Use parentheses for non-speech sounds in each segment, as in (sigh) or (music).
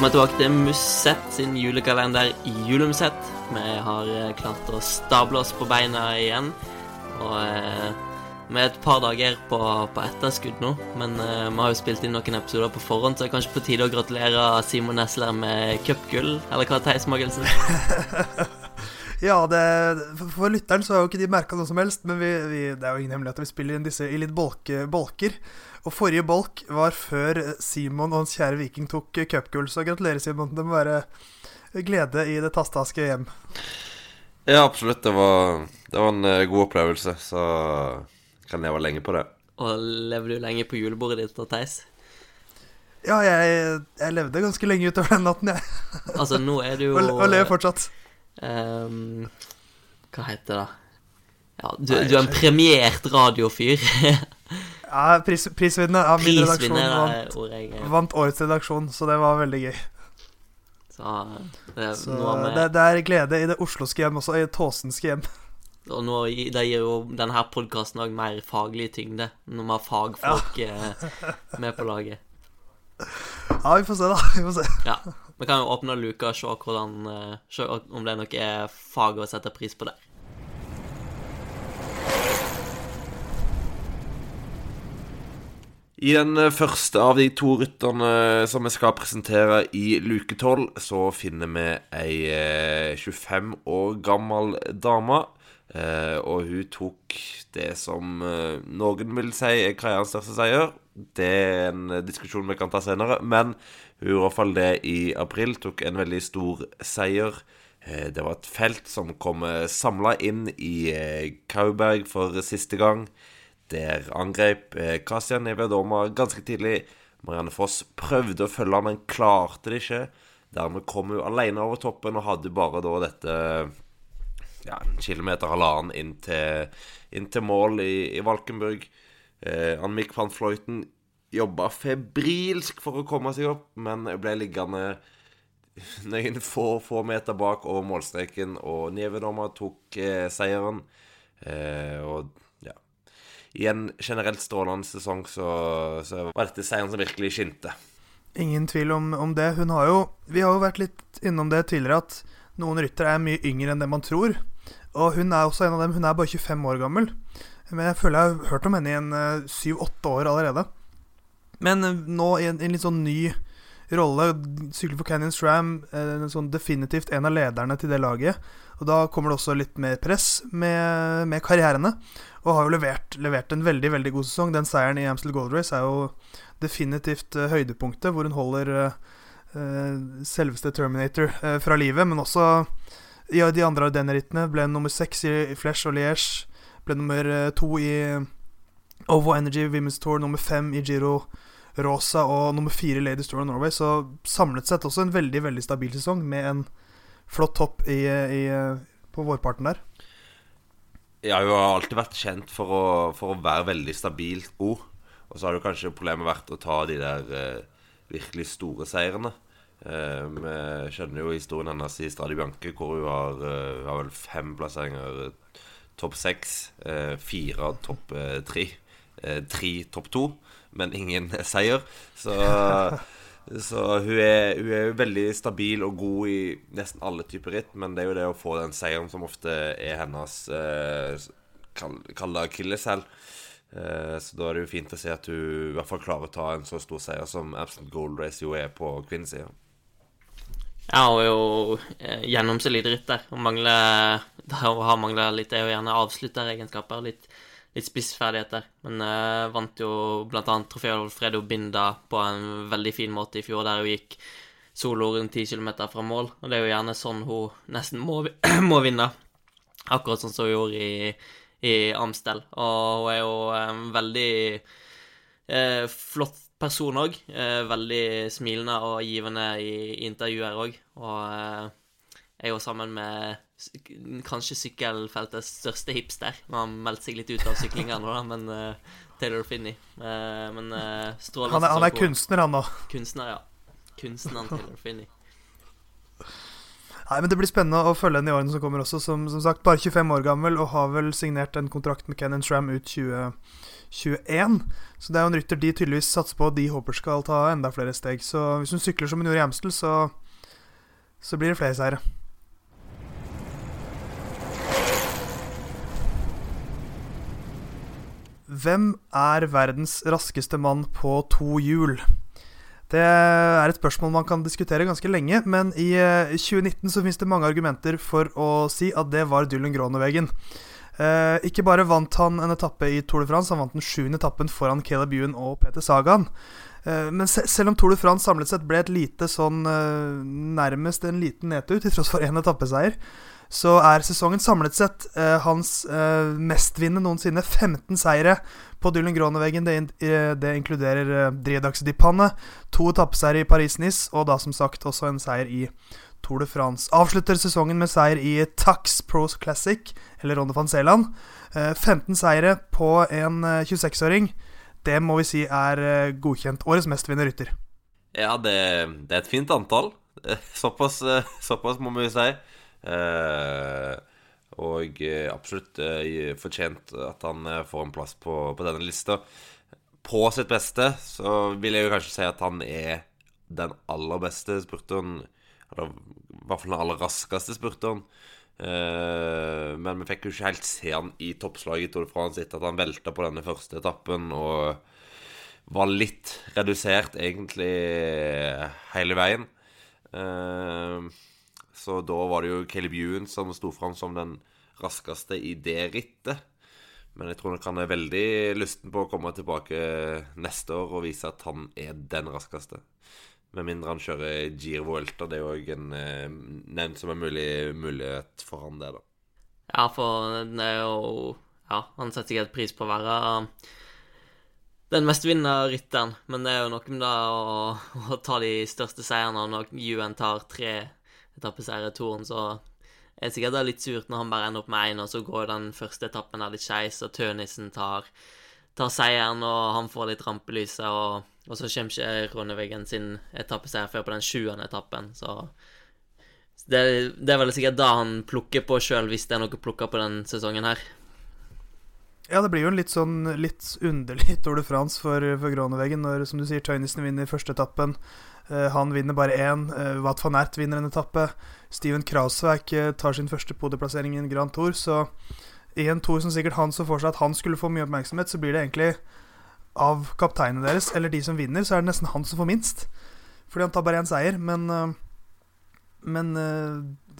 Velkommen tilbake til Musett sin julekalender Julemusett. Vi har eh, klart å stable oss på beina igjen. Og eh, vi er et par dager på, på etterskudd nå, men eh, vi har jo spilt inn noen episoder på forhånd, så det er kanskje på tide å gratulere Simon Nesler med cupgull, eller hva, Theis Magelsen? (laughs) Ja, det, for- lytteren så har jo ikke de merka noe som helst, men vi, vi, det er jo ingen hemmelighet at vi spiller inn disse i litt bolke, bolker. Og forrige bolk var før Simon og hans kjære Viking tok cupgull, så gratulerer, Simon. Det må være glede i det tastaske hjem. Ja, absolutt. Det var, det var en eh, god opplevelse, så kan leve lenge på det. Og lever du lenge på julebordet ditt da, Theis? Ja, jeg, jeg levde ganske lenge utover den natten, jeg. Altså, nå er du (laughs) jo Og, og lever fortsatt. Um, Hva heter det? da? Ja, du, du er en premiert radiofyr. (laughs) Ja, pris, prisvinner av min redaksjon vant, jeg vant årets redaksjon, så det var veldig gøy. Så, det, Så det, det er glede i det osloske hjem, også i det tåsenske hjem. Og nå, det gir jo denne podkasten òg mer faglig tyngde, når vi har fagfolk ja. med på laget. (laughs) Ja, vi får se, da. Vi får se. Ja. Vi kan jo åpne luka og se, hvordan, eh, se om det er noe fag å sette pris på der. I den eh, første av de to rytterne som vi skal presentere i luke 12, så finner vi ei eh, 25 år gammel dame. Eh, og hun tok det som eh, noen vil si er karrierens største seier. Det er en eh, diskusjon vi kan ta senere, men hun i hvert fall det i april. Tok en veldig stor seier. Eh, Det var et felt som kom samla inn i eh, Kauberg for siste gang. Der angrep eh, Kastian Nevedoma ganske tidlig. Marianne Foss prøvde å følge, men klarte det ikke. Dermed kom hun alene over toppen og hadde bare da dette ja, en kilometer halvannen inn inn til mål i, i Valkenburg. Eh, Mikk van Fløyten jobba febrilsk for å komme seg opp, men ble liggende (laughs) nøyen få, få meter bak over målstreken, og Nevedoma tok eh, seieren. Eh, og I en generelt strålende sesong så, så var dette seieren som virkelig skinte. Ingen tvil om, om det. Hun har jo Vi har jo vært litt innom det tidligere, at noen ryttere er mye yngre enn det man tror. Og hun er også en av dem. Hun er bare 25 år gammel. Men jeg føler jeg har hørt om henne i en eh, syv-åtte år allerede. Men eh, nå i en, en litt sånn ny rolle, sykler for Canyon Stram, eh, sånn definitivt en av lederne til det laget. Og da kommer det også litt mer press med, med karrierene. Og har jo levert, levert en veldig veldig god sesong. Den seieren i Amstel Gold Race er jo definitivt eh, høydepunktet, hvor hun holder eh, eh, selveste Terminator eh, fra livet. Men også i de andre Ardenner-rittene ble nummer seks i, i Flesh og Liège. Ble nummer eh, to i Ovo Energy Women's Tour, nummer fem i Giro Rosa og nummer fire i Ladies Tour of Norway. Så samlet sett også en veldig veldig stabil sesong med en flott topp i, i, på vårparten der. Ja, hun har alltid vært kjent for å, for å være veldig stabilt god. Og så har det kanskje problemet vært å ta de der eh, virkelig store seirene. Eh, vi skjønner jo historien hennes i Stadi Bianche, hvor hun har, uh, har vel fem plasseringer eh, topp seks. Eh, fire topp eh, tre. Eh, tre topp to, men ingen (laughs) seier. Så (laughs) så hun er, hun er jo veldig stabil og god i nesten alle typer ritt, men det er jo det å få den seieren som ofte er hennes eh, kall det akilleshæl. Eh, så da er det jo fint å se at hun i hvert fall klarer å ta en så stor seier som Absent Gold Race jo er på kvinnesida. Ja, og er jo eh, dritt der Og mangler (laughs) Det å har mangla litt er jo gjerne avslutteregenskaper. Litt, litt spissferdigheter. Men uh, vant jo annet trofé Alfredo Binda på en veldig fin måte i fjor, der hun gikk solo rundt 10 km fra mål. Og det er jo gjerne sånn hun nesten må, (clears throat) må vinne. Akkurat sånn som hun gjorde i, i Amstel. Og hun er jo en veldig eh, flott person òg. Eh, veldig smilende og givende i, i intervjuer òg. Og eh, er jo sammen med kanskje sykkelfeltets største hipster. Han har meldt seg litt ut av syklinga nå, da, men uh, Taylor Finney. Uh, men uh, strålende Han er, han er kunstner, han nå. Kunstner, ja. Kunstneren Taylor Finney. Nei, men Det blir spennende å følge henne i årene som kommer også. Som, som sagt, bare 25 år gammel og har vel signert en kontrakt med Kennan Shram ut 2021. Så det er jo en rytter de tydeligvis satser på, og de håper skal ta enda flere steg. Så hvis hun sykler som hun gjorde i Amstel, så, så blir det flere seire. Hvem er verdens raskeste mann på to hjul? Det er et spørsmål man kan diskutere ganske lenge, men i 2019 så finnes det mange argumenter for å si at det var Dylan Gronewegen. Eh, ikke bare vant han en etappe i Tour de France, han vant den sjuende etappen foran Caleb Ewan og Peter Sagan. Eh, men se selv om Tour de France samlet sett ble et lite sånn eh, nærmest en liten nedtur, til tross for én etappeseier, så er sesongen samlet sett eh, hans eh, mestvinnende noensinne. 15 seire på Dylan Groneveggen. Det, in det inkluderer eh, Driedags Dipanne, to etappeseiere i Paris-Nice, og da som sagt også en seier i Tour de France. Avslutter sesongen med seier i Tax Pros Classic, eller Ronde van Zeeland. Eh, 15 seire på en 26-åring. Eh, det må vi si er eh, godkjent. Årets mestvinnende rytter. Ja, det, det, er et fint antall. Såpass, såpass må vi si. Eh, og eh, absolutt eh, fortjent at han får en plass på, på, denne lista. På sitt beste så vil jeg jo kanskje si at han er den aller beste spurteren. Eller i hvert fall den aller raskeste spurteren. men vi fikk jo ikke helt se han i toppslaget i Tour de France etter at han velta på denne første etappen og var litt redusert egentlig hele veien. Uh, så da var det jo Caleb Ewan som sto fram som den raskeste i det rittet. Men jeg tror nok han er veldig lysten på å komme tilbake neste år og vise at han er den raskeste. Med mindre han kjører Giro Vuelta. Det er òg en eh, nevnt som en mulig, mulighet for han, det, da. Ja, for det er jo Ja, han setter sikkert pris på å være den mest vinnende rytteren, men det er jo noe med det å, å ta de største seierne når UN tar tre etappeseier i Toren, så er det sikkert litt surt når han bare ender opp med én, og så går den første etappen der litt skeis, og Tønissen tar, tar, seieren, og han får litt rampelyset, og, og, så kommer ikke Ronneveggen sin etappeseier før på den sjuende etappen, så det, det, er vel sikkert da han plukker på sjøl, hvis det er noe å plukke på den sesongen her. Ja, det blir jo en litt sånn litt underlig (laughs) Tour de France for, for Groneveggen når, som du sier, Tøynissen vinner første etappen. Uh, han vinner bare én. Uh, Wout van Ert vinner en etappe. Steven Krauswijk uh, tar sin første podieplassering i en Grand Tour. Så i en tour som sikkert han så for seg at han skulle få mye oppmerksomhet, så blir det egentlig av kapteinene deres, eller de som vinner, så er det nesten han som får minst. Fordi han tar bare én seier. Men, men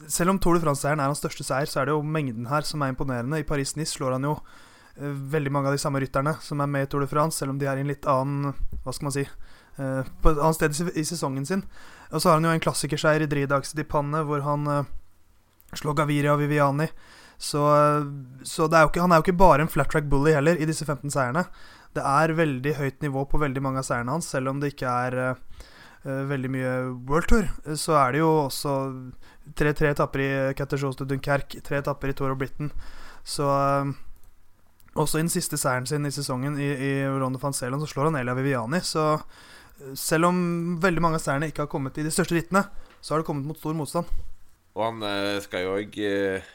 selv om Tour de France-seieren er hans største seier, så er det jo mengden her som er imponerende. I Paris-Nice slår han jo Eh, veldig mange av de samme rytterne som er med i Tour de France, selv om de er i en litt annen Hva skal man si eh, På et annet sted i sesongen sin. Og så har han jo en klassikerseier i Dridags di Panne, hvor han eh, slår Gaviria og Viviani. Så, så er ikke, han er jo ikke bare en flat track bully heller, i disse 15 seierne. Det er veldig høyt nivå på veldig mange av seierne hans, selv om det ikke er veldig mye World Tour. Så er det jo også tre, tre etapper i Caterjos de Dunkerque, tre etapper i Tour of Britain. Så også i den siste seieren sin i sesongen i, i Ronde van Zeeland så slår han Elia Viviani. Så eh, selv om veldig mange av seierne ikke har kommet i de største rittene, så har det kommet mot stor motstand. Og han eh, skal jo òg eh,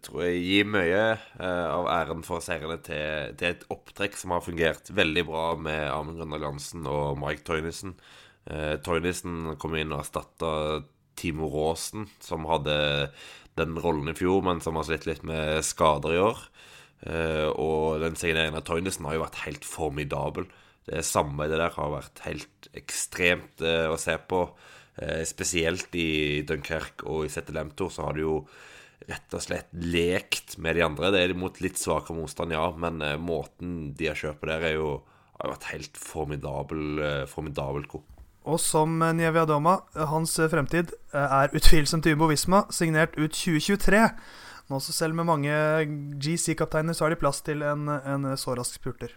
tror jeg gi mye av æren for seirene til, til, et opptrekk som har fungert veldig bra med Amund Grøndahl Jansen og Mike Toynissen. Eh, Toynissen kom inn og erstatta Timo Raasen, som hadde den rollen i fjor, men som har slitt litt med skader i år. Uh, og den signeringen av Toynesen har jo vært helt formidabel. Det samarbeidet der har vært helt ekstremt uh, å se på. Uh, spesielt i Dunkerque og i Settelemto så har de jo rett og slett lekt med de andre. Det er mot litt svakere motstand, ja, men måten de har kjørt på der, er jo, har vært helt formidabel, formidabel god. Og som Nievia Doma, hans fremtid er utvilsomt Ubo Visma, signert ut 2023. Også selv med mange GC-kapteiner så er det plass til en, en så rask spurter.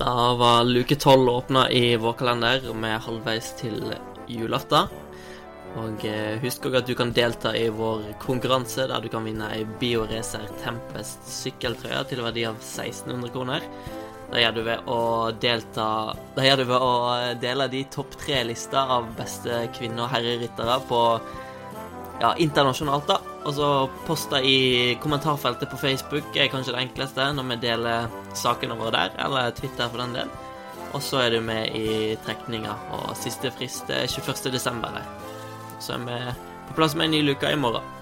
Da var luke tolv åpna i vår kalender. Er halvveis til julaften. Og eh, husk òg at du kan delta i vår konkurranse, der du kan vinne ei Bioracer Tempest sykkeltrøye til verdi av 1600 kroner. Det gjør du ved å delta Det gjør du ved å dele de topp tre-lista av beste kvinne- og herreryttere på ja, internasjonalt, da. Og så poste i kommentarfeltet på Facebook er kanskje det enkleste når vi deler sakene våre der, eller Twitter for den del. Og så er du med i trekninga, og siste frist er 21. desember. Så er vi på plass med en ny luke i morgen.